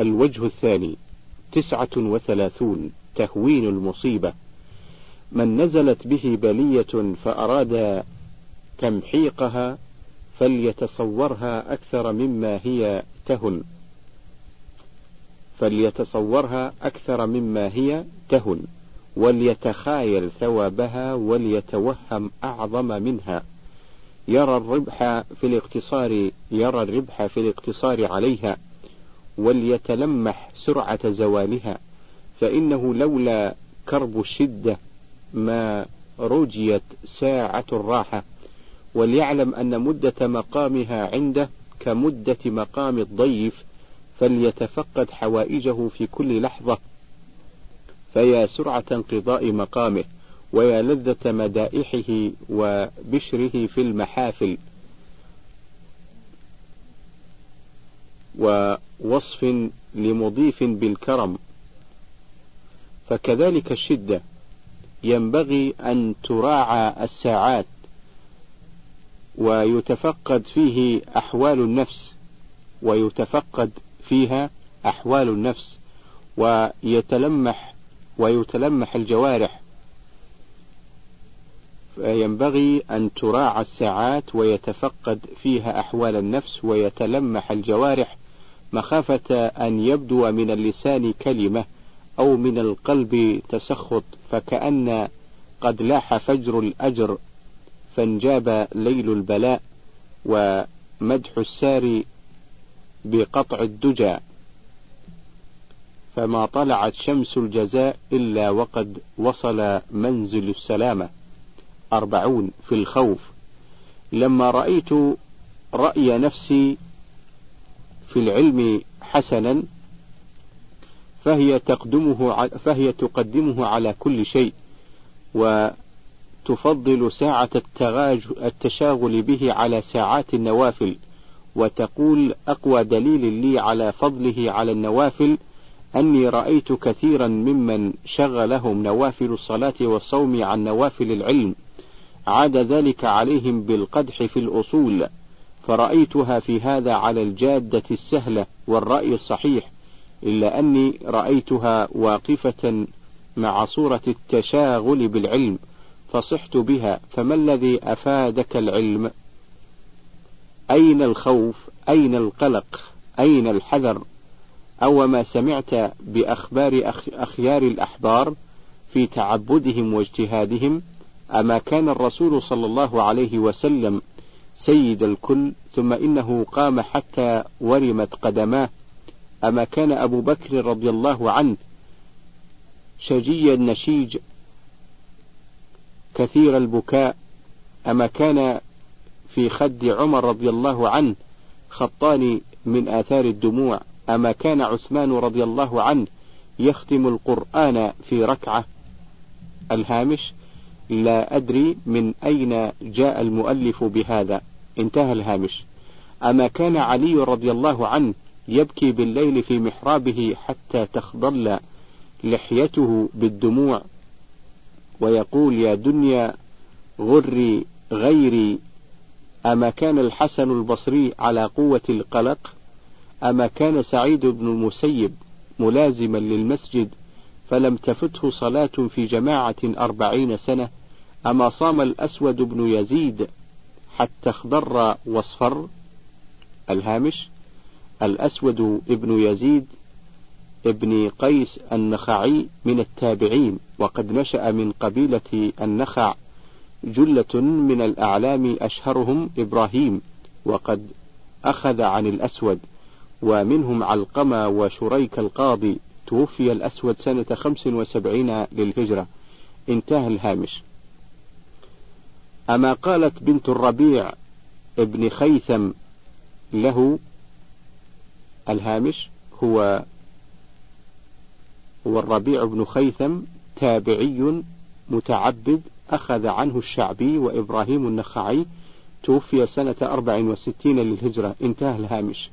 الوجه الثاني تسعة وثلاثون تهوين المصيبة. من نزلت به بلية فأراد تمحيقها فليتصورها أكثر مما هي تهن. فليتصورها أكثر مما هي تهن وليتخايل ثوابها وليتوهم أعظم منها. يرى الربح في الاقتصار يرى الربح في الاقتصار عليها. وليتلمح سرعة زوالها فإنه لولا كرب الشدة ما رجيت ساعة الراحة. وليعلم أن مدة مقامها عنده كمدة مقام الضيف فليتفقد حوائجه في كل لحظة. فيا سرعة انقضاء مقامه ويا لذة مدائحه وبشره في المحافل. ووصف لمضيف بالكرم. فكذلك الشدة. ينبغي أن تراعى الساعات ويتفقد فيه أحوال النفس ويتفقد فيها أحوال النفس ويتلمح ويتلمح الجوارح. فينبغي أن تراعى الساعات ويتفقد فيها أحوال النفس ويتلمح الجوارح. مخافة أن يبدو من اللسان كلمة أو من القلب تسخط فكأن قد لاح فجر الأجر فانجاب ليل البلاء ومدح السار بقطع الدجى. فما طلعت شمس الجزاء إلا وقد وصل منزل السلامة. أربعون في الخوف. لما رأيت رأي نفسي في العلم حسنا فهي تقدمه فهي تقدمه على كل شيء وتفضل ساعة التشاغل به على ساعات النوافل وتقول أقوى دليل لي على فضله على النوافل أني رأيت كثيرا ممن شغلهم نوافل الصلاة والصوم عن نوافل العلم عاد ذلك عليهم بالقدح في الأصول. فرأيتها في هذا على الجادة السهلة والرأي الصحيح إلا أني رأيتها واقفة مع صورة التشاغل بالعلم فصحت بها فما الذي أفادك العلم؟ أين الخوف؟ أين القلق؟ أين الحذر؟ أو ما سمعت بأخبار أخيار الأحبار في تعبدهم واجتهادهم؟ أما كان الرسول صلى الله عليه وسلم سيد الكل ثم إنه قام حتى ورمت قدماه أما كان أبو بكر رضي الله عنه شجي النشيج كثير البكاء أما كان في خد عمر رضي الله عنه خطان من آثار الدموع أما كان عثمان رضي الله عنه يختم القرآن في ركعة الهامش لا أدري من أين جاء المؤلف بهذا. انتهى الهامش. أما كان علي رضي الله عنه يبكي بالليل في محرابه حتى تخضل لحيته بالدموع ويقول يا دنيا غري غيري أما كان الحسن البصري على قوة القلق أما كان سعيد بن المسيب ملازما للمسجد فلم تفته صلاة في جماعة أربعين سنة أما صام الأسود بن يزيد حتى اخضر واصفر. الهامش الأسود ابن يزيد ابن قيس النخعي من التابعين وقد نشأ من قبيلة النخع جلة من الأعلام أشهرهم إبراهيم وقد أخذ عن الأسود ومنهم علقمة وشريك القاضي. توفي الأسود سنة خمس وسبعين للهجرة. انتهى الهامش. أما قالت بنت الربيع ابن خيثم له الهامش هو هو الربيع بن خيثم تابعي متعبد أخذ عنه الشعبي وإبراهيم النخعي توفي سنة أربع وستين للهجرة. انتهى الهامش.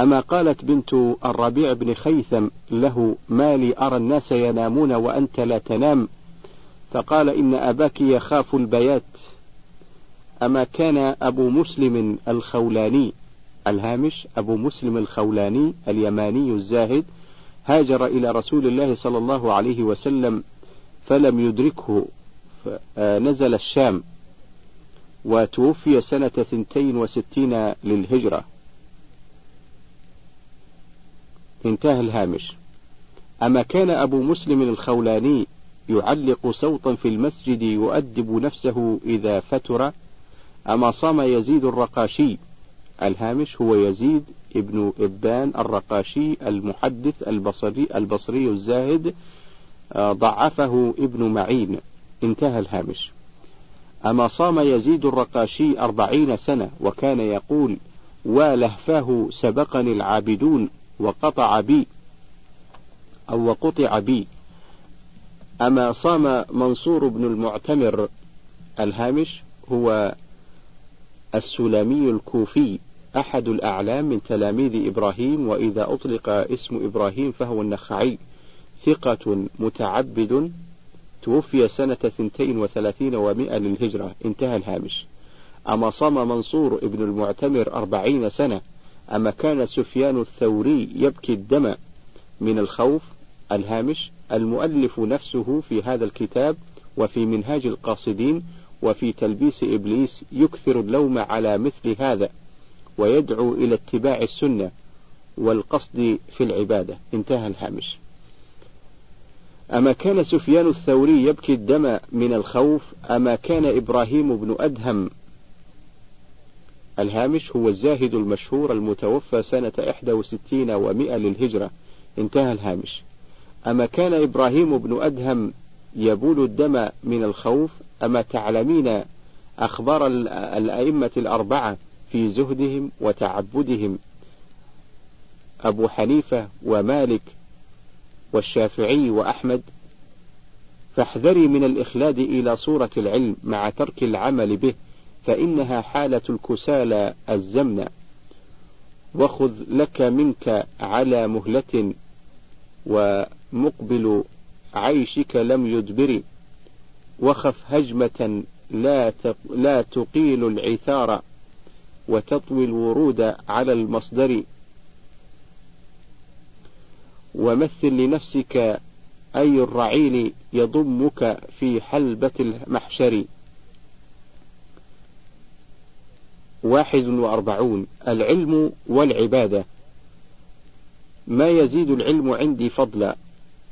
أما قالت بنت الربيع بن خيثم له ما لي أرى الناس ينامون وأنت لا تنام فقال إن أباك يخاف البيات. أما كان أبو مسلم الخولاني الهامش أبو مسلم الخولاني اليماني الزاهد هاجر إلى رسول الله صلى الله عليه وسلم فلم يدركه نزل الشام وتوفي سنة ثنتين وستين للهجرة. انتهى الهامش أما كان أبو مسلم الخولاني يعلق صوتا في المسجد يؤدب نفسه إذا فتر أما صام يزيد الرقاشي. الهامش هو يزيد ابن إبان الرقاشي المحدث البصري, البصري الزاهد آه، ضعفه ابن معين. انتهى الهامش. أما صام يزيد الرقاشي أربعين سنة وكان يقول ولهفاه سبقني العابدون وقطع بي أو وقطع بي. أما صام منصور بن المعتمر الهامش هو السلمي الكوفي أحد الأعلام من تلاميذ إبراهيم وإذا أطلق اسم إبراهيم فهو النخعي. ثقة متعبد توفي سنة ثنتين وثلاثين ومائة للهجرة. انتهى الهامش. أما صام منصور ابن المعتمر أربعين سنة أما كان سفيان الثوري يبكي الدم من الخوف الهامش المؤلف نفسه في هذا الكتاب وفي منهاج القاصدين وفي تلبيس إبليس يكثر اللوم على مثل هذا ويدعو إلى اتباع السنة والقصد في العبادة. انتهى الهامش. أما كان سفيان الثوري يبكي الدم من الخوف أما كان إبراهيم بن أدهم الهامش هو الزاهد المشهور المتوفى سنة 61 ومئة للهجرة. انتهى الهامش. أما كان إبراهيم بن أدهم يبول الدم من الخوف أما تعلمين أخبار الأئمة الأربعة في زهدهم وتعبدهم أبو حنيفة ومالك والشافعي وأحمد فاحذري من الإخلاد إلى صورة العلم مع ترك العمل به. فإنها حالة الكسالى الزمن وخذ لك منك على مهلة ومقبل عيشك لم يدبر. وخف هجمة لا لا تقيل العثار. وتطوي الورود على المصدر. ومثل لنفسك أي الرعيل يضمك في حلبة المحشر. واحد وأربعون. العلم والعبادة. ما يزيد العلم عندي فضلا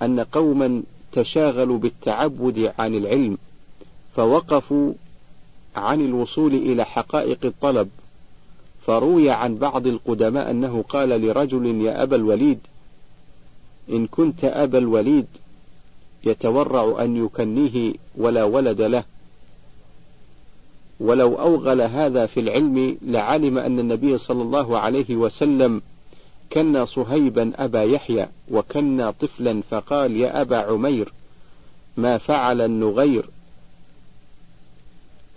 أن قوما تشاغلوا بالتعبد عن العلم فوقفوا عن الوصول إلى حقائق الطلب. فروي عن بعض القدماء أنه قال لرجل يا أبا الوليد إن كنت أبا الوليد يتورع أن يكنيه ولا ولد له. ولو أوغل هذا في العلم لعلم أن النبي صلى الله عليه وسلم كنا صهيبا أبا يحيى وكنا طفلا فقال يا أبا عمير ما فعل النغير؟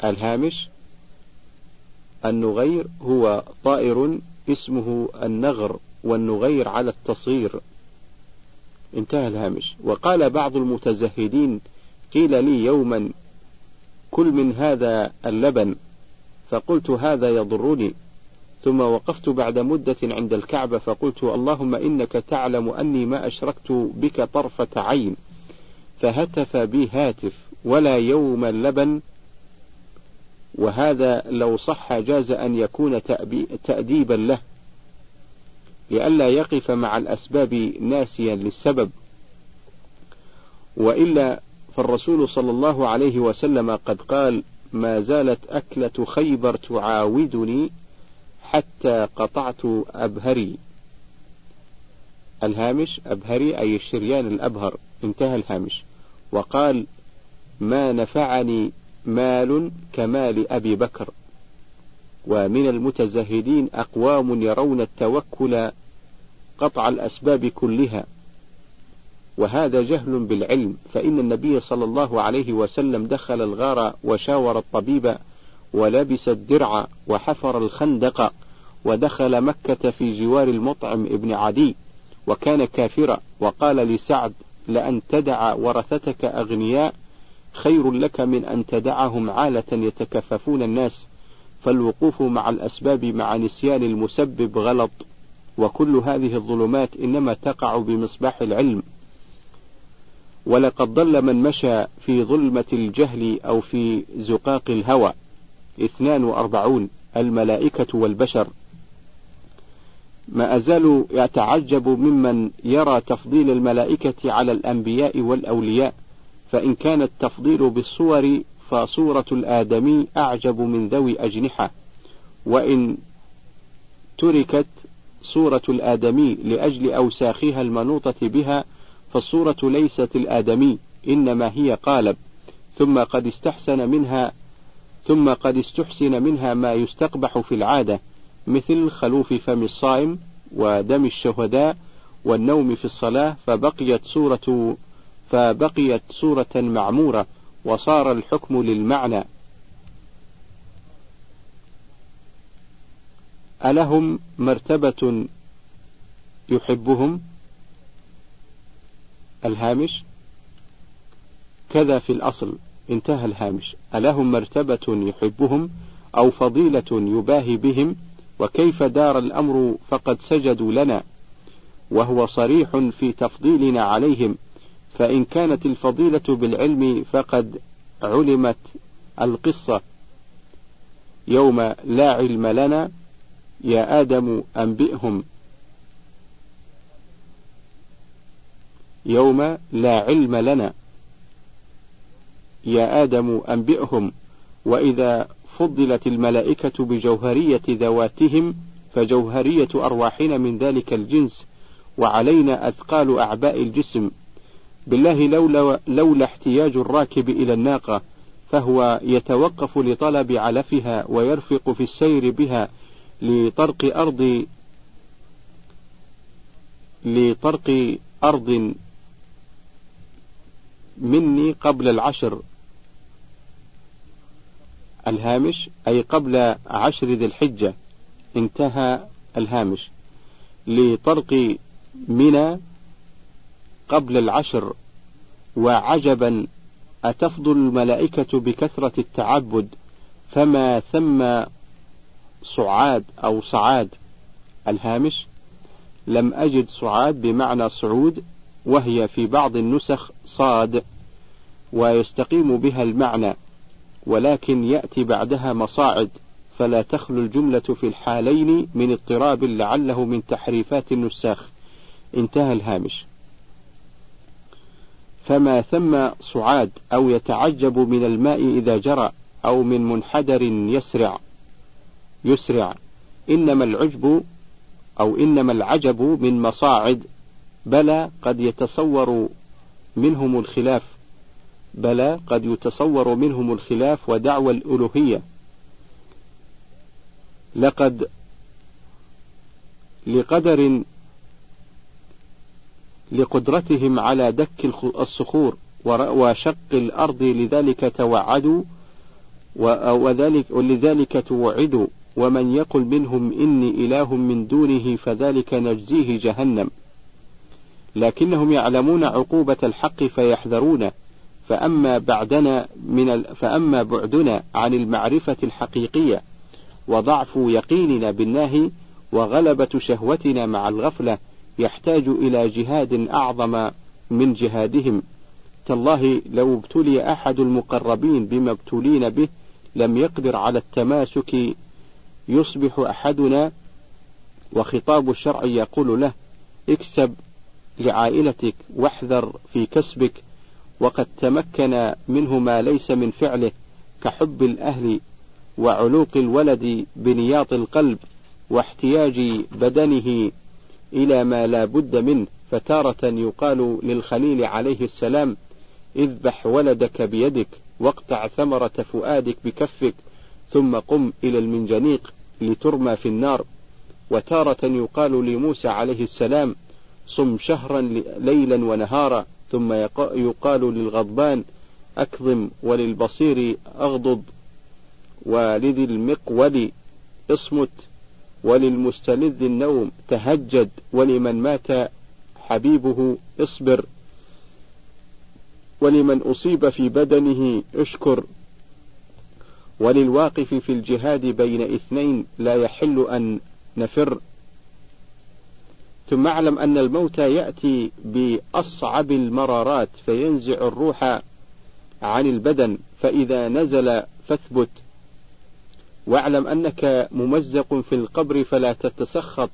الهامش النغير هو طائر اسمه النغر والنغير على التصير انتهى الهامش. وقال بعض المتزهدين قيل لي يوما كل من هذا اللبن. فقلت هذا يضرني. ثم وقفت بعد مدة عند الكعبة فقلت اللهم إنك تعلم أني ما أشركت بك طرفة عين. فهتف بي هاتف ولا يوم اللبن. وهذا لو صح جاز أن يكون تأديبا له. لئلا يقف مع الأسباب ناسيا للسبب. وإلا فالرسول صلى الله عليه وسلم قد قال ما زالت أكلة خيبر تعاودني حتى قطعت أبهري. الهامش أبهري أي الشريان الأبهر. انتهى الهامش. وقال ما نفعني مال كمال أبي بكر. ومن المتزهدين أقوام يرون التوكل قطع الأسباب كلها. وهذا جهل بالعلم فإن النبي صلى الله عليه وسلم دخل الغار وشاور الطبيب ولبس الدرع وحفر الخندق ودخل مكة في جوار المطعم ابن عدي وكان كافرا وقال لسعد لأن تدع ورثتك أغنياء خير لك من أن تدعهم عالة يتكففون الناس فالوقوف مع الأسباب مع نسيان المسبب غلط وكل هذه الظلمات إنما تقع بمصباح العلم. ولقد ضل من مشى في ظلمة الجهل أو في زقاق الهوى. اثنان وأربعون الملائكة والبشر. ما أزال يتعجب ممن يرى تفضيل الملائكة على الأنبياء والأولياء فإن كان التفضيل بالصور فصورة الآدمي أعجب من ذوي أجنحة. وإن تركت صورة الآدمي لأجل أوساخها المنوطة بها فالصورة ليست الآدمي إنما هي قالب ثم قد استحسن منها ثم قد استحسن منها ما يستقبح في العادة مثل خلوف فم الصائم ودم الشهداء والنوم في الصلاة فبقيت صورة فبقيت صورة معمورة وصار الحكم للمعنى. ألهم مرتبة يحبهم؟ الهامش؟ كذا في الأصل انتهى الهامش. ألهم مرتبة يحبهم أو فضيلة يباهي بهم؟ وكيف دار الأمر فقد سجدوا لنا؟ وهو صريح في تفضيلنا عليهم. فإن كانت الفضيلة بالعلم فقد علمت القصة. يوم لا علم لنا يا آدم أنبئهم. يوم لا علم لنا. يا آدم أنبئهم وإذا فضلت الملائكة بجوهرية ذواتهم فجوهرية أرواحنا من ذلك الجنس وعلينا أثقال أعباء الجسم. بالله لولا, لولا احتياج الراكب إلى الناقة فهو يتوقف لطلب علفها ويرفق في السير بها لطرق أرض لطرق أرض مني قبل العشر. الهامش أي قبل عشر ذي الحجة. انتهى الهامش. لطرق منى قبل العشر. وعجبا أتفضل الملائكة بكثرة التعبد. فما ثم صعاد أو صعاد الهامش لم أجد صعاد بمعنى صعود وهي في بعض النسخ صاد. ويستقيم بها المعنى ولكن يأتي بعدها مصاعد فلا تخلو الجملة في الحالين من اضطراب لعله من تحريفات النساخ. انتهى الهامش. فما ثم صعاد أو يتعجب من الماء إذا جرى أو من منحدر يسرع. يسرع. إنما العجب أو إنما العجب من مصاعد بلى قد يتصور منهم الخلاف. بلى قد يتصور منهم الخلاف ودعوى الألوهية. لقد لقدر لقدرتهم على دك الصخور وشق الأرض لذلك توعدوا وذلك ولذلك توعدوا. ومن يقل منهم إني إله من دونه فذلك نجزيه جهنم. لكنهم يعلمون عقوبة الحق فيحذرونه. فأما بعدنا من فأما بعدنا عن المعرفة الحقيقية وضعف يقيننا بالناهي وغلبة شهوتنا مع الغفلة يحتاج إلى جهاد أعظم من جهادهم. تالله لو ابتلي أحد المقربين بما ابتلين به لم يقدر على التماسك يصبح أحدنا وخطاب الشرع يقول له اكسب لعائلتك واحذر في كسبك وقد تمكن منه ما ليس من فعله كحب الأهل وعلوق الولد بنياط القلب واحتياج بدنه إلى ما لا بد منه. فتارة يقال للخليل عليه السلام اذبح ولدك بيدك واقطع ثمرة فؤادك بكفك ثم قم إلى المنجنيق لترمى في النار. وتارة يقال لموسى عليه السلام صم شهرا ليلا ونهارا. ثم يقال للغضبان أكظم وللبصير أغضض ولذي المقود اصمت وللمستلذ النوم تهجد ولمن مات حبيبه اصبر ولمن أصيب في بدنه اشكر وللواقف في الجهاد بين اثنين لا يحل أن نفر. ثم اعلم أن الموت يأتي بأصعب المرارات فينزع الروح عن البدن فإذا نزل فاثبت. واعلم أنك ممزق في القبر فلا تتسخط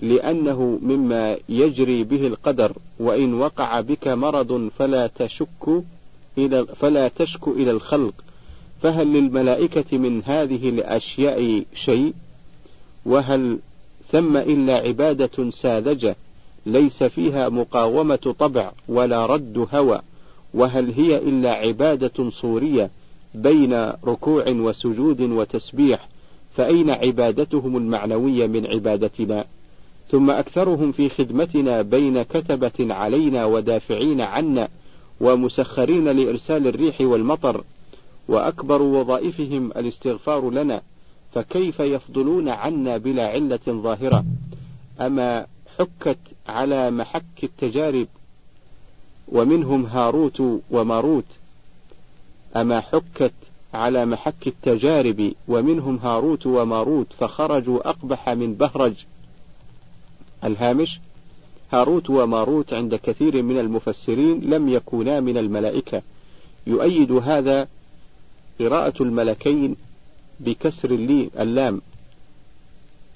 لأنه مما يجري به القدر وإن وقع بك مرض فلا تشك إلى فلا تشك إلى الخلق. فهل للملائكة من هذه الأشياء شيء؟ وهل ثم إلا عبادة ساذجة ليس فيها مقاومة طبع ولا رد هوى وهل هي إلا عبادة صورية بين ركوع وسجود وتسبيح فأين عبادتهم المعنوية من عبادتنا؟ ثم أكثرهم في خدمتنا بين كتبة علينا ودافعين عنا ومسخرين لإرسال الريح والمطر وأكبر وظائفهم الاستغفار لنا فكيف يفضلون عنا بلا علة ظاهرة؟ أما حكت على محك التجارب ومنهم هاروت وماروت. أما حكت على محك التجارب ومنهم هاروت وماروت فخرجوا أقبح من بهرج. الهامش هاروت وماروت عند كثير من المفسرين لم يكونا من الملائكة. يؤيد هذا قراءة الملكين بكسر اللام.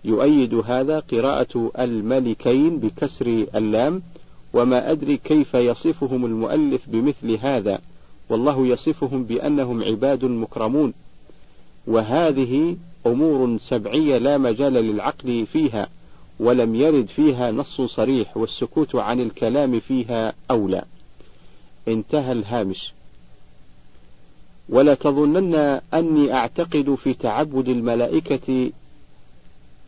يؤيد هذا قراءة الملكين بكسر اللام. وما أدري كيف يصفهم المؤلف بمثل هذا. والله يصفهم بأنهم عباد مكرمون. وهذه أمور سبعية لا مجال للعقل فيها ولم يرد فيها نص صريح والسكوت عن الكلام فيها أولى. انتهى الهامش. ولا تظنن أني أعتقد في تعبد الملائكة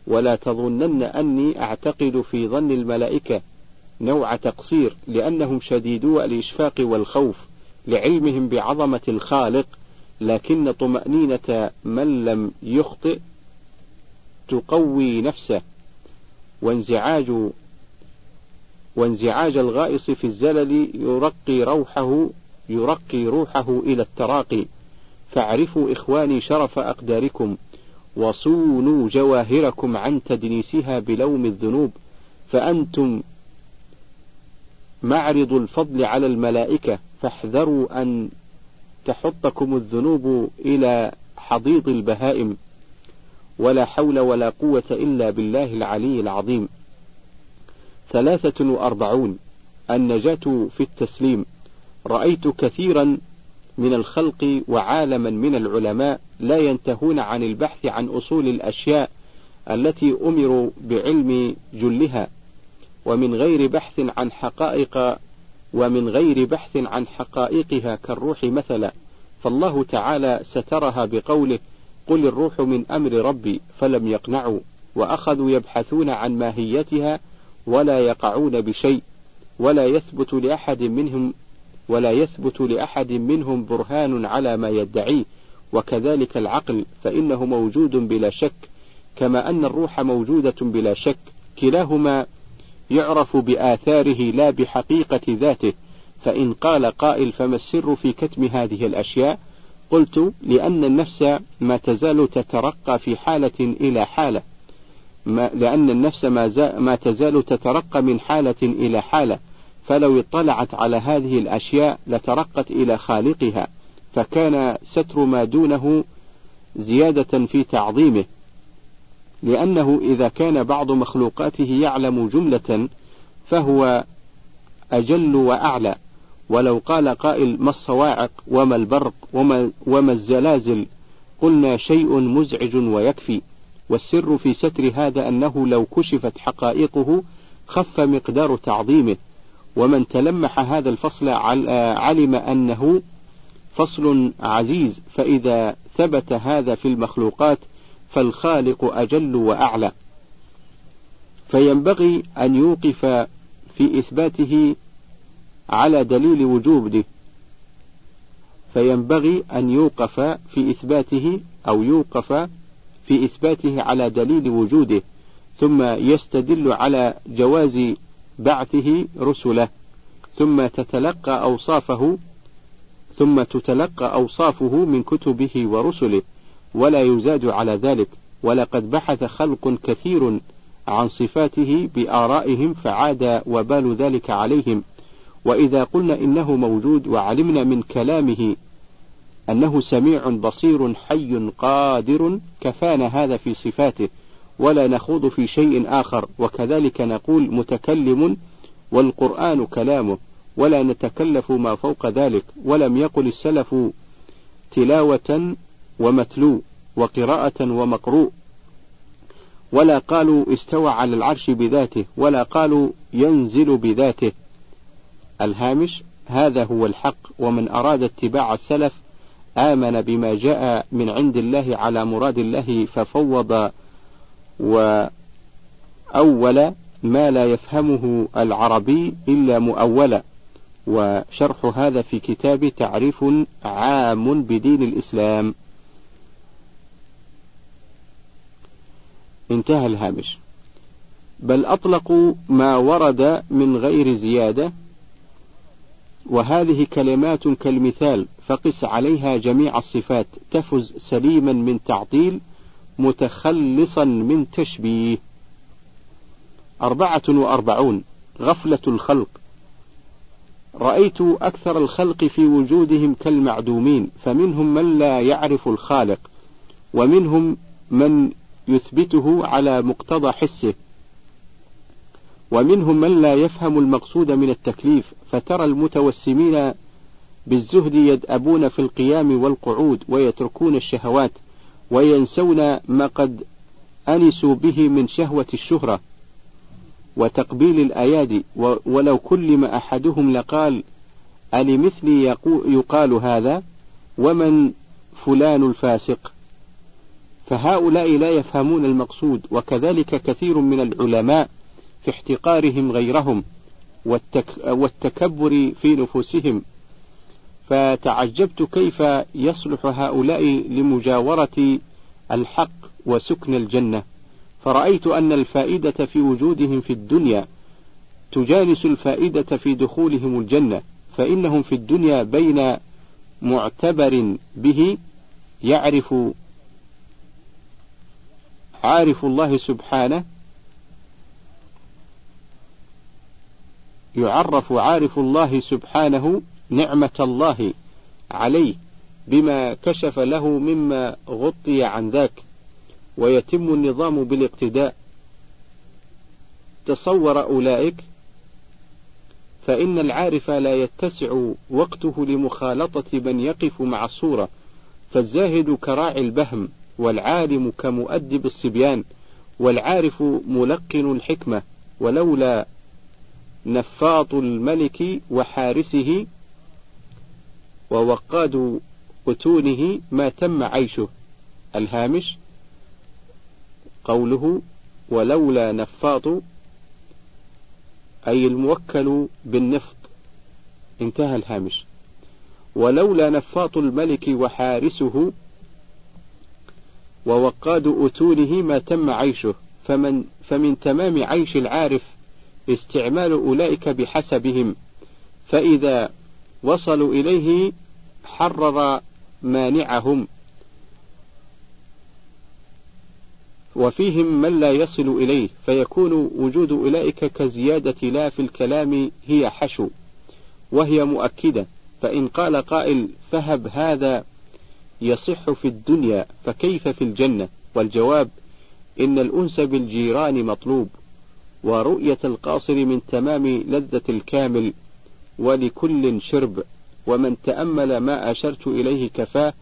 ولا تظنن أني أعتقد في ظن الملائكة نوع تقصير لأنهم شديدو الإشفاق والخوف لعلمهم بعظمة الخالق لكن طمأنينة من لم يخطئ تقوي نفسه. وانزعاج وانزعاج الغائص في الزلل يرقي روحه يرقي روحه إلى التراقي. فاعرفوا إخواني شرف أقداركم وصونوا جواهركم عن تدنيسها بلوم الذنوب فأنتم معرض الفضل على الملائكة فاحذروا أن تحطكم الذنوب إلى حضيض البهائم ولا حول ولا قوة إلا بالله العلي العظيم. ثلاثة وأربعون النجاة في التسليم. رأيت كثيرا من الخلق وعالما من العلماء لا ينتهون عن البحث عن أصول الأشياء التي أمروا بعلم جلها ومن غير بحث عن حقائق ومن غير بحث عن حقائقها كالروح مثلا. فالله تعالى سترها بقوله قل الروح من أمر ربي فلم يقنعوا وأخذوا يبحثون عن ماهيتها ولا يقعون بشيء ولا يثبت لأحد منهم ولا يثبت لأحد منهم برهان على ما يدعيه وكذلك العقل فإنه موجود بلا شك كما أن الروح موجودة بلا شك. كلاهما يعرف بآثاره لا بحقيقة ذاته. فإن قال قائل فما السر في كتم هذه الأشياء؟ قلت لأن النفس ما تزال تترقى في حالة إلى حالة. ما لأن النفس ما, ما تزال تترقى من حالة إلى حالة. فلو اطلعت على هذه الأشياء لترقت إلى خالقها فكان ستر ما دونه زيادة في تعظيمه لأنه إذا كان بعض مخلوقاته يعلم جملة فهو أجل وأعلى. ولو قال قائل ما الصواعق وما البرق وما, وما الزلازل قلنا شيء مزعج ويكفي. والسر في ستر هذا أنه لو كشفت حقائقه خف مقدار تعظيمه. ومن تلمح هذا الفصل علم أنه فصل عزيز فإذا ثبت هذا في المخلوقات فالخالق أجل وأعلى. فينبغي أن يوقف في إثباته على دليل وجوده. فينبغي أن يوقف في إثباته أو يوقف في إثباته على دليل وجوده ثم يستدل على جواز بعثه رسله ثم تتلقى أوصافه ثم تتلقى أوصافه من كتبه ورسله ولا يزاد على ذلك. ولقد بحث خلق كثير عن صفاته بآرائهم فعاد وبال ذلك عليهم. وإذا قلنا إنه موجود وعلمنا من كلامه أنه سميع بصير حي قادر كفانا هذا في صفاته. ولا نخوض في شيء آخر. وكذلك نقول متكلم والقرآن كلامه ولا نتكلف ما فوق ذلك. ولم يقل السلف تلاوة ومتلو وقراءة ومقروء. ولا قالوا استوى على العرش بذاته ولا قالوا ينزل بذاته. الهامش هذا هو الحق ومن أراد اتباع السلف آمن بما جاء من عند الله على مراد الله ففوض وأول ما لا يفهمه العربي إلا مؤولا وشرح هذا في كتاب تعريف عام بدين الإسلام. انتهى الهامش. بل أطلقوا ما ورد من غير زيادة. وهذه كلمات كالمثال فقس عليها جميع الصفات تفز سليما من تعطيل متخلصا من تشبيه. أربعة وأربعون غفلة الخلق. رأيت أكثر الخلق في وجودهم كالمعدومين فمنهم من لا يعرف الخالق ومنهم من يثبته على مقتضى حسه. ومنهم من لا يفهم المقصود من التكليف فترى المتوسمين بالزهد يدأبون في القيام والقعود ويتركون الشهوات. وينسون ما قد أنسوا به من شهوة الشهرة وتقبيل الأيادي ولو كلم أحدهم لقال ألمثلي يقال هذا؟ ومن فلان الفاسق؟ فهؤلاء لا يفهمون المقصود وكذلك كثير من العلماء في احتقارهم غيرهم والتك والتكبر في نفوسهم. فتعجبت كيف يصلح هؤلاء لمجاورة الحق وسكن الجنة. فرأيت أن الفائدة في وجودهم في الدنيا تجانس الفائدة في دخولهم الجنة فإنهم في الدنيا بين معتبر به يعرف عارف الله سبحانه يعرف عارف الله سبحانه نعمة الله عليه بما كشف له مما غطي عن ذاك ويتم النظام بالاقتداء. تصور أولئك فإن العارف لا يتسع وقته لمخالطة من يقف مع الصورة فالزاهد كراعي البهم والعالم كمؤدب الصبيان والعارف ملقن الحكمة ولولا نفاط الملك وحارسه ووقاد أتونه ما تم عيشه. الهامش قوله ولولا نفاط أي الموكل بالنفط. انتهى الهامش. ولولا نفاط الملك وحارسه ووقاد أتونه ما تم عيشه. فمن فمن تمام عيش العارف استعمال أولئك بحسبهم. فإذا وصلوا إليه حرر مانعهم. وفيهم من لا يصل إليه فيكون وجود أولئك كزيادة لا في الكلام هي حشو وهي مؤكدة فإن قال قائل فهب هذا يصح في الدنيا فكيف في الجنة؟ والجواب إن الأنس بالجيران مطلوب ورؤية القاصر من تمام لذة الكامل. ولكل شرب. ومن تأمل ما أشرت إليه كفاه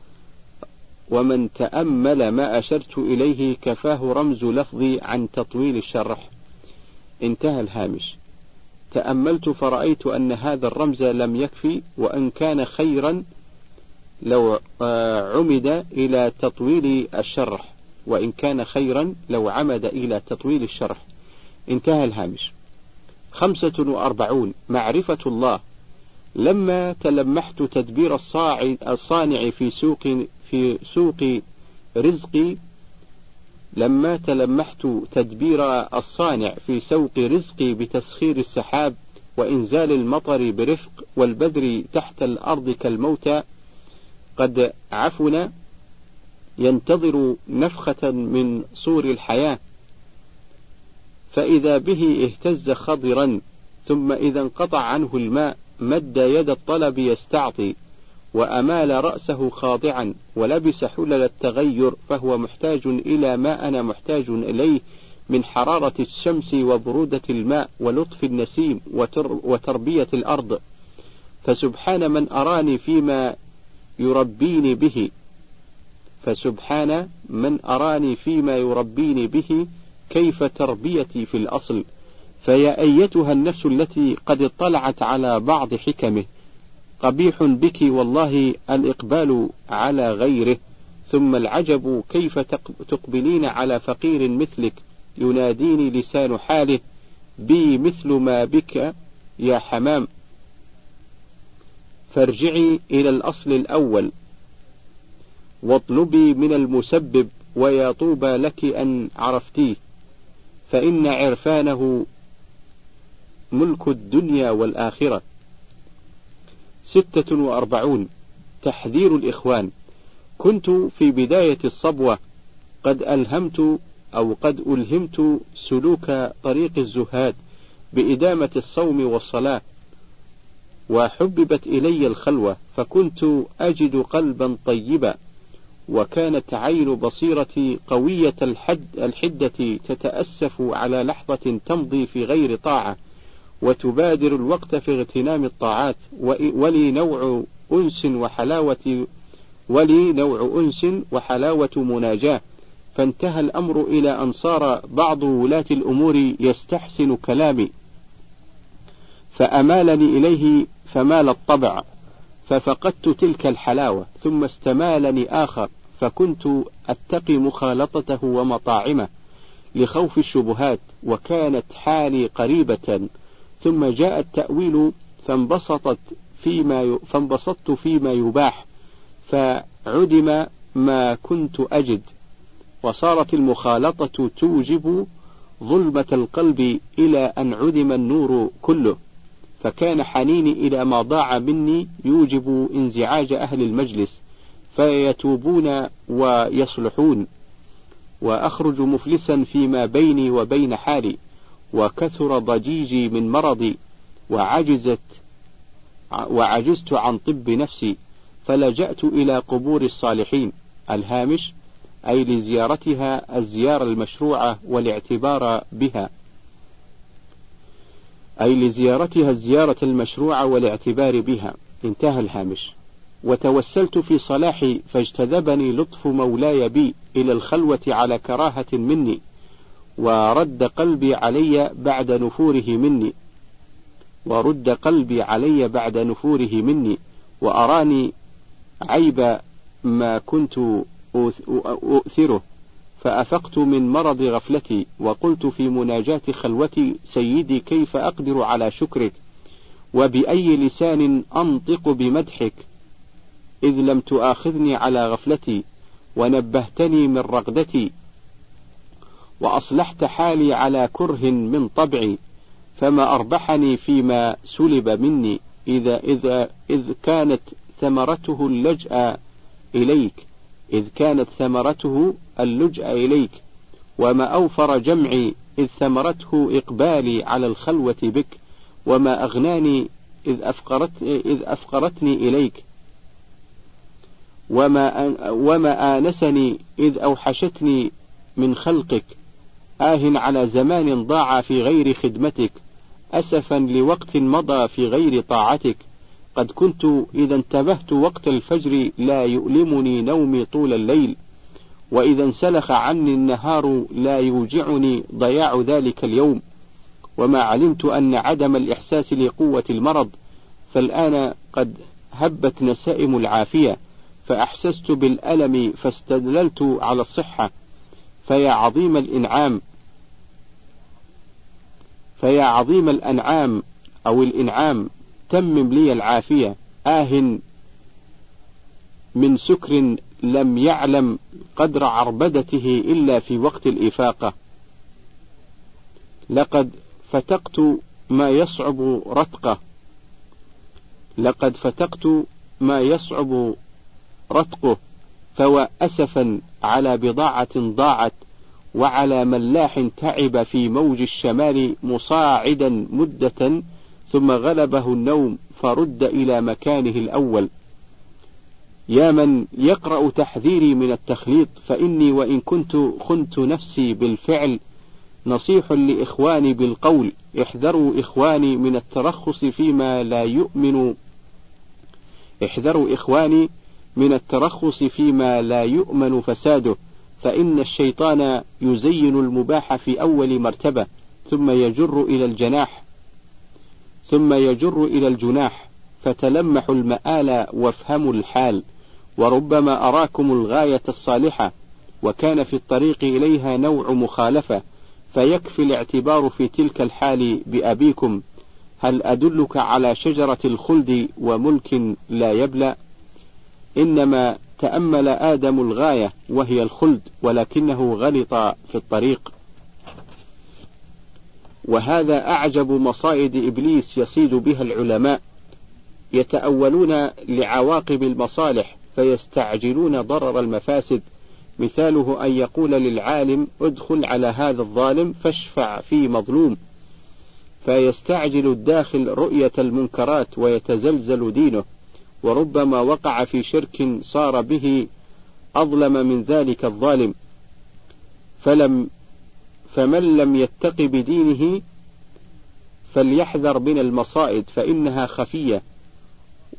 ومن تأمل ما أشرت إليه كفاه رمز لفظي عن تطويل الشرح. انتهى الهامش. تأملت فرأيت أن هذا الرمز لم يكفي وأن كان خيرا لو آه، عمد إلى تطويل الشرح وإن كان خيرا لو عمد إلى تطويل الشرح. انتهى الهامش. خمسة وأربعون. معرفة الله. لما تلمحت تدبير الصانع في سوق في سوق رزقي لما تلمحت تدبير الصانع في سوق رزقي بتسخير السحاب وإنزال المطر برفق والبذر تحت الأرض كالموتى قد عفن ينتظر نفخة من صور الحياة. فإذا به اهتز خضرا ثم إذا انقطع عنه الماء مد يد الطلب يستعطي وأمال رأسه خاضعا ولبس حلل التغير فهو محتاج إلى ما أنا محتاج إليه من حرارة الشمس وبرودة الماء ولطف النسيم وتربية الأرض. فسبحان من أراني فيما يربيني به. فسبحان من أراني فيما يربيني به كيف تربيتي في الأصل. فيا أيتها النفس التي قد اطلعت على بعض حكمه. قبيح بك والله الإقبال على غيره ثم العجب كيف تقبلين على فقير مثلك؟ يناديني لسان حاله بي مثل ما بك يا حمام. فارجعي إلى الأصل الأول. واطلبي من المسبب ويا طوبى لك أن عرفتيه فإن عرفانه ملك الدنيا والآخرة. ستة وأربعون. تحذير الإخوان. كنت في بداية الصبوة. قد ألهمت أو قد ألهمت سلوك طريق الزهاد بإدامة الصوم والصلاة وحببت إلي الخلوة فكنت أجد قلبا طيبا وكانت عين بصيرتي قوية الحد الحدة تتأسف على لحظة تمضي في غير طاعة. وتبادر الوقت في اغتنام الطاعات. ولي نوع أنس وحلاوة ولي نوع أنس وحلاوة مناجاة. فانتهى الأمر إلى أن صار بعض ولاة الأمور يستحسن كلامي. فأمالني إليه فمال الطبع. ففقدت تلك الحلاوة ثم استمالني آخر. فكنت أتقي مخالطته ومطاعمه لخوف الشبهات. وكانت حالي قريبة ثم جاء التأويل فانبسطت فيما فانبسطت فيما يباح فعدم ما كنت أجد وصارت المخالطة توجب ظلمة القلب إلى أن عدم النور كله فكان حنيني إلى ما ضاع مني يوجب انزعاج أهل المجلس فيتوبون ويصلحون وأخرج مفلسا فيما بيني وبين حالي. وكثر ضجيجي من مرضي وعجزت وعجزت عن طب نفسي فلجأت إلى قبور الصالحين. الهامش أي لزيارتها الزيارة المشروعة والاعتبار بها. أي لزيارتها الزيارة المشروعة والاعتبار بها. انتهى الهامش. وتوسلت في صلاحي فاجتذبني لطف مولاي بي إلى الخلوة على كراهة مني. ورد قلبي علي بعد نفوره مني ورد قلبي علي بعد نفوره مني وأراني عيب ما كنت أؤثره فأفقت من مرض غفلتي وقلت في مناجاة خلوتي سيدي كيف أقدر على شكرك؟ وبأي لسان أنطق بمدحك؟ إذ لم تؤاخذني على غفلتي ونبهتني من رغدتي وأصلحت حالي على كره من طبعي فما أربحني فيما سلب مني إذا إذا إذ كانت ثمرته اللجأ إليك إذ كانت ثمرته اللجأ إليك وما أوفر جمعي إذ ثمرته إقبالي على الخلوة بك وما أغناني إذ أفقرت إذ أفقرتني إليك. وما وما آنسني إذ أوحشتني من خلقك آه على زمان ضاع في غير خدمتك أسفا لوقت مضى في غير طاعتك. قد كنت إذا انتبهت وقت الفجر لا يؤلمني نومي طول الليل وإذا انسلخ عني النهار لا يوجعني ضياع ذلك اليوم. وما علمت أن عدم الإحساس لقوة المرض فالآن قد هبت نسائم العافية فأحسست بالألم فاستدللت على الصحة. فيا عظيم الإنعام. فيا عظيم الأنعام أو الإنعام تمم لي العافية. آه من سكر لم يعلم قدر عربدته إلا في وقت الإفاقة. لقد فتقت ما يصعب رتقه. لقد فتقت ما يصعب رتقه. فوأسفا على بضاعة ضاعت وعلى ملاح تعب في موج الشمال مصاعدا مدة ثم غلبه النوم فرد إلى مكانه الأول. يا من يقرأ تحذيري من التخليط فإني وإن كنت خنت نفسي بالفعل نصيح لإخواني بالقول. احذروا إخواني من الترخص فيما لا يؤمن. احذروا إخواني من الترخص فيما لا يؤمن فساده فإن الشيطان يزين المباح في أول مرتبة ثم يجر إلى الجناح ثم يجر إلى الجناح فتلمحوا المآل وافهموا الحال وربما أراكم الغاية الصالحة وكان في الطريق إليها نوع مخالفة فيكفي الاعتبار في تلك الحال بأبيكم هل أدلك على شجرة الخلد وملك لا يبلى؟ إنما تأمل آدم الغاية وهي الخلد ولكنه غلط في الطريق. وهذا أعجب مصائد إبليس يصيد بها العلماء. يتأولون لعواقب المصالح فيستعجلون ضرر المفاسد. مثاله أن يقول للعالم ادخل على هذا الظالم فاشفع في مظلوم. فيستعجل الداخل رؤية المنكرات ويتزلزل دينه. وربما وقع في شرك صار به أظلم من ذلك الظالم. فلم فمن لم يتق بدينه فليحذر من المصائد فإنها خفية.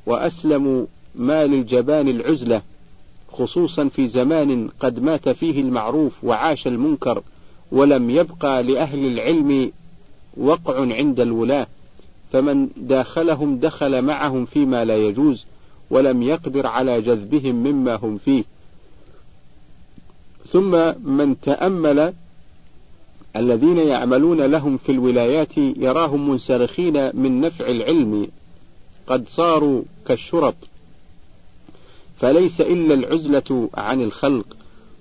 وأسلم ما للجبان العزلة خصوصا في زمان قد مات فيه المعروف وعاش المنكر ولم يبقى لأهل العلم وقع عند الولاة. فمن داخلهم دخل معهم فيما لا يجوز. ولم يقدر على جذبهم مما هم فيه. ثم من تأمل الذين يعملون لهم في الولايات يراهم منسرخين من نفع العلم قد صاروا كالشرط. فليس إلا العزلة عن الخلق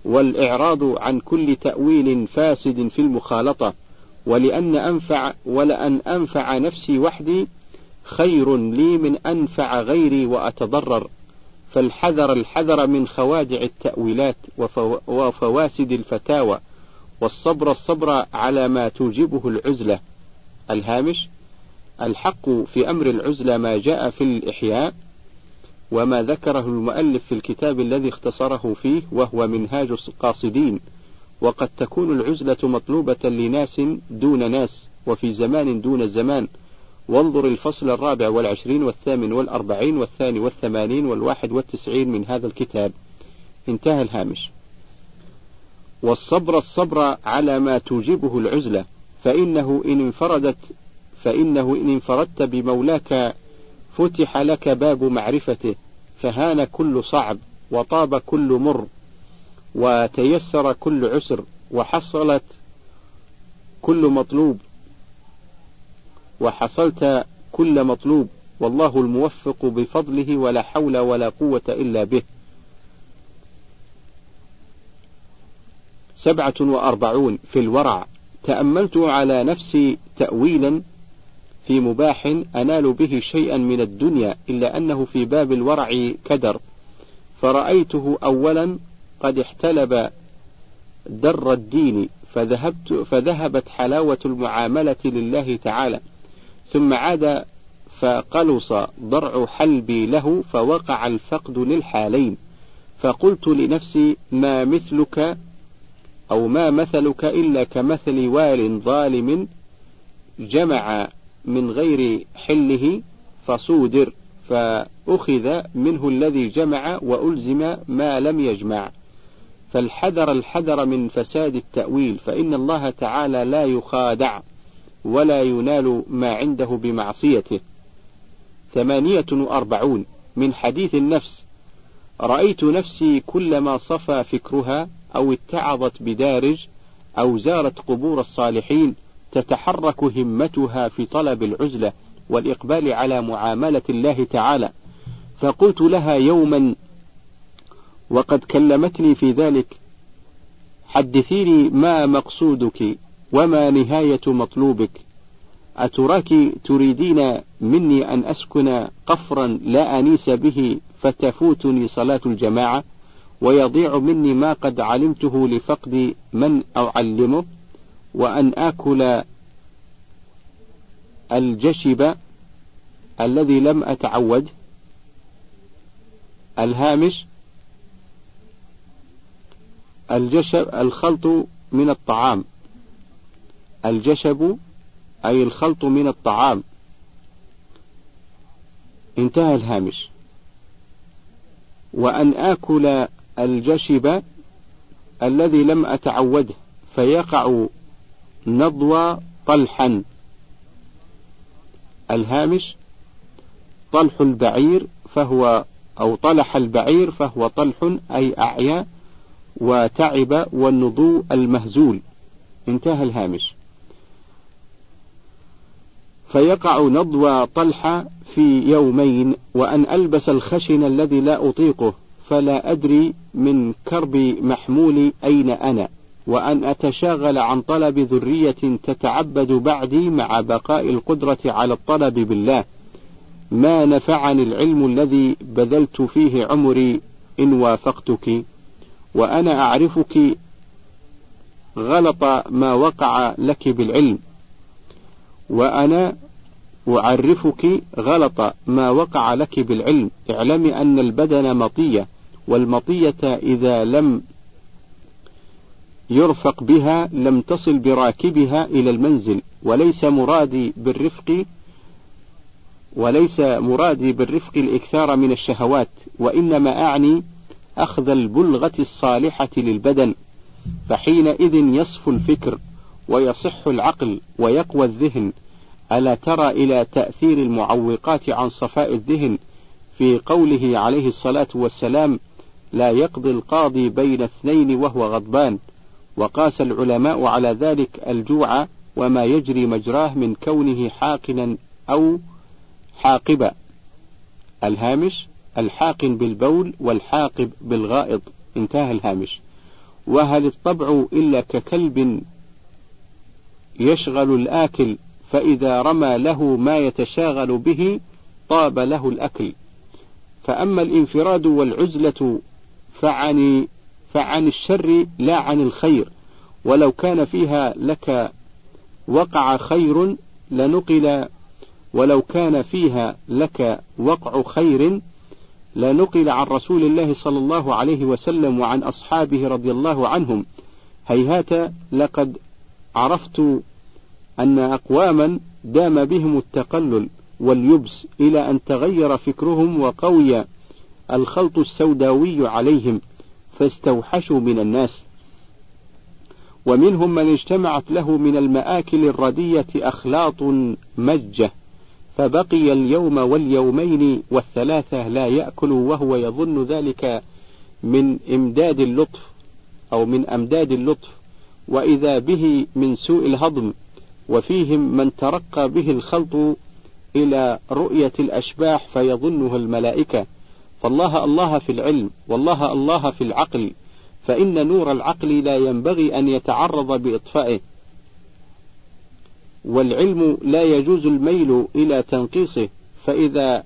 والإعراض عن كل تأويل فاسد في المخالطة ولأن أنفع ولأن أنفع نفسي وحدي خير لي من أنفع غيري وأتضرر. فالحذر الحذر من خوادع التأويلات وفواسد الفتاوى. والصبر الصبر على ما توجبه العزلة. الهامش الحق في أمر العزلة ما جاء في الإحياء وما ذكره المؤلف في الكتاب الذي اختصره فيه وهو منهاج القاصدين. وقد تكون العزلة مطلوبة لناس دون ناس وفي زمان دون زمان. وانظر الفصل الرابع والعشرين والثامن والأربعين والثاني والثمانين والواحد والتسعين من هذا الكتاب. انتهى الهامش. والصبر الصبر على ما توجبه العزلة فإنه إن انفردت فإنه إن انفردت بمولاك فتح لك باب معرفته فهان كل صعب وطاب كل مر وتيسر كل عسر وحصلت كل مطلوب وحصلت كل مطلوب والله الموفق بفضله ولا حول ولا قوة إلا به. سبعة وأربعون في الورع. تأملت على نفسي تأويلا في مباح أنال به شيئا من الدنيا إلا أنه في باب الورع كدر. فرأيته أولا قد احتلب در الدين فذهبت فذهبت حلاوة المعاملة لله تعالى. ثم عاد فقلص ضرع حلبي له فوقع الفقد للحالين. فقلت لنفسي ما مثلك أو ما مثلك إلا كمثل وال ظالم جمع من غير حله فصودر فأخذ منه الذي جمع وألزم ما لم يجمع. فالحذر الحذر من فساد التأويل فإن الله تعالى لا يخادع. ولا ينال ما عنده بمعصيته. ثمانية وأربعون من حديث النفس. رأيت نفسي كلما صفى فكرها أو اتعظت بدارج أو زارت قبور الصالحين تتحرك همتها في طلب العزلة والإقبال على معاملة الله تعالى. فقلت لها يوما وقد كلمتني في ذلك حدثيني ما مقصودك وما نهاية مطلوبك؟ أتراك تريدين مني أن أسكن قفرا لا أنيس به فتفوتني صلاة الجماعة ويضيع مني ما قد علمته لفقد من أعلمه؟ وأن آكل الجشب الذي لم أتعود الهامش؟ الجشب الخلط من الطعام. الجشب أي الخلط من الطعام. انتهى الهامش. وأن آكل الجشب الذي لم أتعوده فيقع نضوى طلحا. الهامش طلح البعير فهو أو طلح البعير فهو طلح أي أعيا وتعب والنضو المهزول. انتهى الهامش. فيقع نضوى طلحة في يومين وأن ألبس الخشن الذي لا أطيقه فلا أدري من كرب محمولي أين أنا. وأن أتشاغل عن طلب ذرية تتعبد بعدي مع بقاء القدرة على الطلب بالله. ما نفعني العلم الذي بذلت فيه عمري إن وافقتك. وأنا أعرفك غلط ما وقع لك بالعلم. وأنا أعرفك غلط ما وقع لك بالعلم. اعلمي أن البدن مطية والمطية إذا لم يرفق بها لم تصل براكبها إلى المنزل. وليس مرادي بالرفق وليس مرادي بالرفق الإكثار من الشهوات وإنما أعني أخذ البلغة الصالحة للبدن فحينئذ يصفو الفكر. ويصح العقل ويقوى الذهن. ألا ترى إلى تأثير المعوقات عن صفاء الذهن؟ في قوله عليه الصلاة والسلام لا يقضي القاضي بين اثنين وهو غضبان. وقاس العلماء على ذلك الجوع وما يجري مجراه من كونه حاقنا أو حاقبا. الهامش الحاقن بالبول والحاقب بالغائط. انتهى الهامش. وهل الطبع إلا ككلب يشغل الآكل فإذا رمى له ما يتشاغل به طاب له الأكل. فأما الانفراد والعزلة فعن فعن الشر لا عن الخير. ولو كان فيها لك وقع خير لنقل ولو كان فيها لك وقع خير لنقل عن رسول الله صلى الله عليه وسلم وعن أصحابه رضي الله عنهم. هيهات لقد عرفت أن أقواما دام بهم التقلل واليبس إلى أن تغير فكرهم وقوي الخلط السوداوي عليهم فاستوحشوا من الناس. ومنهم من اجتمعت له من المآكل الردية أخلاط مجة فبقي اليوم واليومين والثلاثة لا يأكل وهو يظن ذلك من إمداد اللطف أو من أمداد اللطف. وإذا به من سوء الهضم وفيهم من ترقى به الخلط إلى رؤية الأشباح فيظنها الملائكة فالله الله في العلم والله الله في العقل فإن نور العقل لا ينبغي أن يتعرض بإطفائه. والعلم لا يجوز الميل إلى تنقيصه فإذا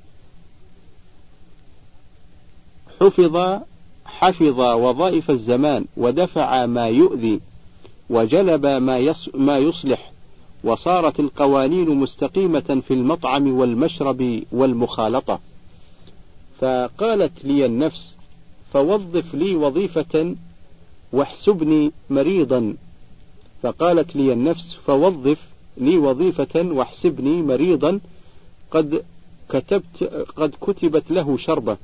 حفظ حفظ وظائف الزمان ودفع ما يؤذي وجلب ما, ما يصلح وصارت القوانين مستقيمة في المطعم والمشرب والمخالطة. فقالت لي النفس فوظف لي وظيفة واحسبني مريضا. فقالت لي النفس فوظف لي وظيفة واحسبني مريضا. قد كتبت قد كتبت له شربة.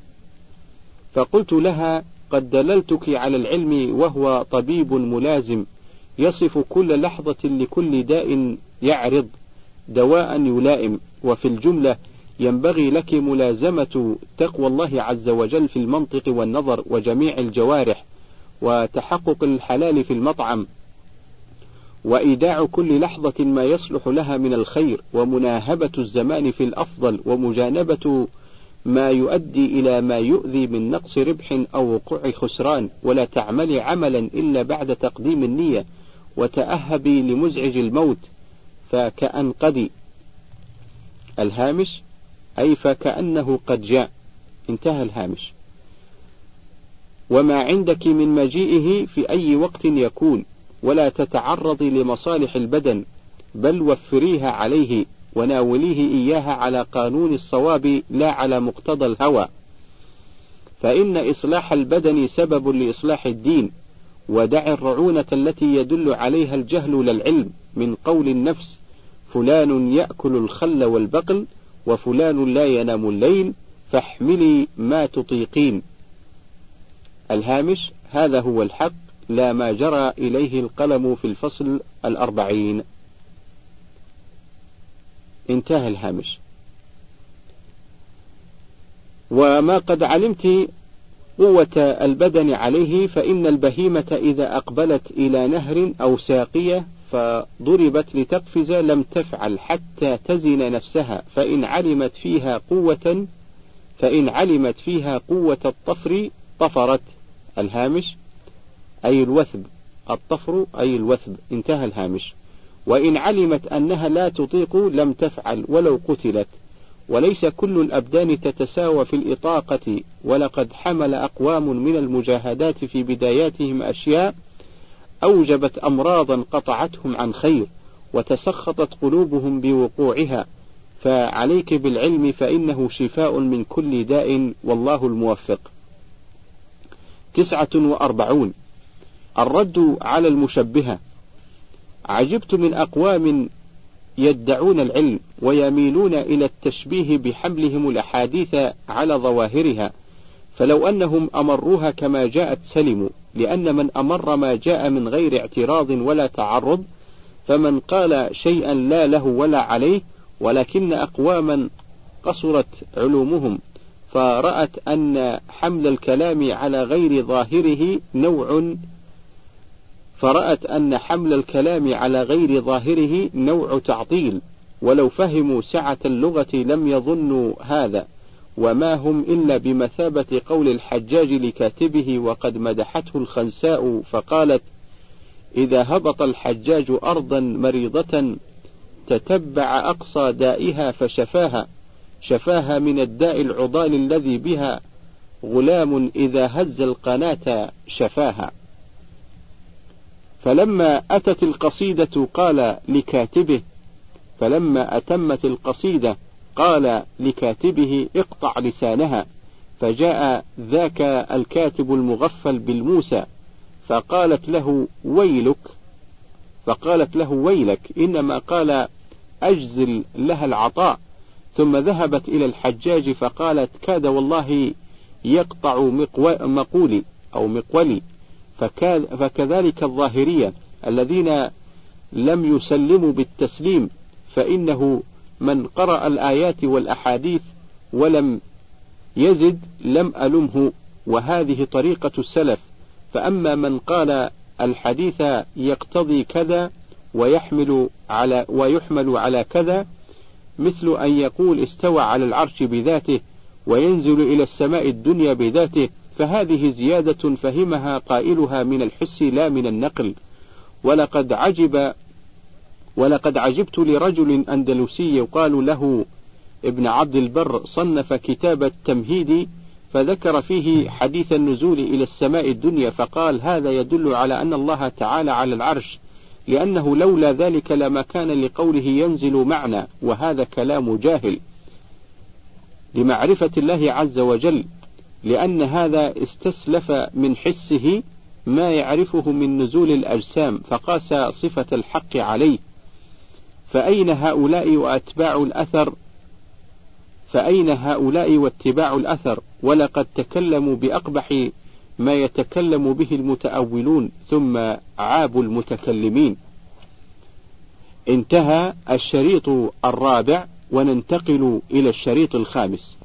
فقلت لها قد دللتك على العلم وهو طبيب ملازم. يصف كل لحظة لكل داء يعرض دواء يلائم. وفي الجملة ينبغي لك ملازمة تقوى الله عز وجل في المنطق والنظر وجميع الجوارح وتحقق الحلال في المطعم. وإيداع كل لحظة ما يصلح لها من الخير ومناهبة الزمان في الأفضل ومجانبة ما يؤدي إلى ما يؤذي من نقص ربح أو وقوع خسران. ولا تعملي عملا إلا بعد تقديم النية. وتأهبي لمزعج الموت فكأن قدي الهامش أي فكأنه قد جاء. انتهى الهامش. وما عندك من مجيئه في أي وقت يكون ولا تتعرضي لمصالح البدن بل وفريها عليه وناوليه إياها على قانون الصواب لا على مقتضى الهوى. فإن إصلاح البدن سبب لإصلاح الدين. ودع الرعونة التي يدل عليها الجهل للعلم من قول النفس فلان يأكل الخل والبقل وفلان لا ينام الليل فاحملي ما تطيقين. الهامش هذا هو الحق لا ما جرى إليه القلم في الفصل الأربعين. انتهى الهامش. وما قد علمت قوة البدن عليه فإن البهيمة إذا أقبلت إلى نهر أو ساقية فضربت لتقفز لم تفعل حتى تزن نفسها فإن علمت فيها قوة فإن علمت فيها قوة الطفر طفرت الهامش أي الوثب الطفر أي الوثب انتهى الهامش. وإن علمت أنها لا تطيق لم تفعل ولو قتلت. وليس كل الأبدان تتساوى في الإطاقة ولقد حمل أقوام من المجاهدات في بداياتهم أشياء أوجبت أمراضا قطعتهم عن خير وتسخطت قلوبهم بوقوعها. فعليك بالعلم فإنه شفاء من كل داء والله الموفق. تسعة وأربعون. الرد على المشبهة. عجبت من أقوام يدعون العلم ويميلون إلى التشبيه بحملهم الأحاديث على ظواهرها. فلو أنهم أمروها كما جاءت سلموا لأن من أمر ما جاء من غير اعتراض ولا تعرض فمن قال شيئا لا له ولا عليه ولكن أقواما قصرت علومهم فرأت أن حمل الكلام على غير ظاهره نوع فرأت أن حمل الكلام على غير ظاهره نوع تعطيل ولو فهموا سعة اللغة لم يظنوا هذا وما هم إلا بمثابة قول الحجاج لكاتبه وقد مدحته الخنساء فقالت إذا هبط الحجاج أرضا مريضة تتبع أقصى دائها فشفاها شفاها من الداء العضال الذي بها غلام إذا هز القناة شفاها. فلما أتت القصيدة قال لكاتبه فلما أتمت القصيدة قال لكاتبه اقطع لسانها فجاء ذاك الكاتب المغفل بالموسى فقالت له ويلك فقالت له ويلك إنما قال أجزل لها العطاء. ثم ذهبت إلى الحجاج فقالت كاد والله يقطع مقولي أو مقولي. فكذلك الظاهرية الذين لم يسلموا بالتسليم فإنه من قرأ الآيات والأحاديث ولم يزد لم ألمه وهذه طريقة السلف. فأما من قال الحديث يقتضي كذا ويحمل على ويحمل على كذا مثل أن يقول استوى على العرش بذاته وينزل إلى السماء الدنيا بذاته فهذه زيادة فهمها قائلها من الحس لا من النقل. ولقد عجب ولقد عجبت لرجل أندلسي يقال له ابن عبد البر صنف كتاب التمهيد فذكر فيه حديث النزول إلى السماء الدنيا فقال هذا يدل على أن الله تعالى على العرش لأنه لولا ذلك لما كان لقوله ينزل معنى وهذا كلام جاهل. لمعرفة الله عز وجل لأن هذا استسلف من حسه ما يعرفه من نزول الأجسام فقاس صفة الحق عليه. فأين هؤلاء وأتباع الأثر؟ فأين هؤلاء واتباع الأثر؟ ولقد تكلموا بأقبح ما يتكلم به المتأولون ثم عابوا المتكلمين. انتهى الشريط الرابع وننتقل إلى الشريط الخامس.